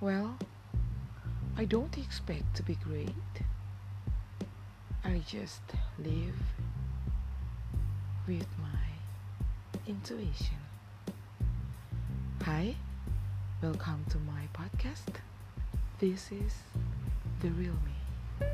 Well, I don't expect to be great. I just live with my intuition. Hi, welcome to my podcast. This is The Real Me.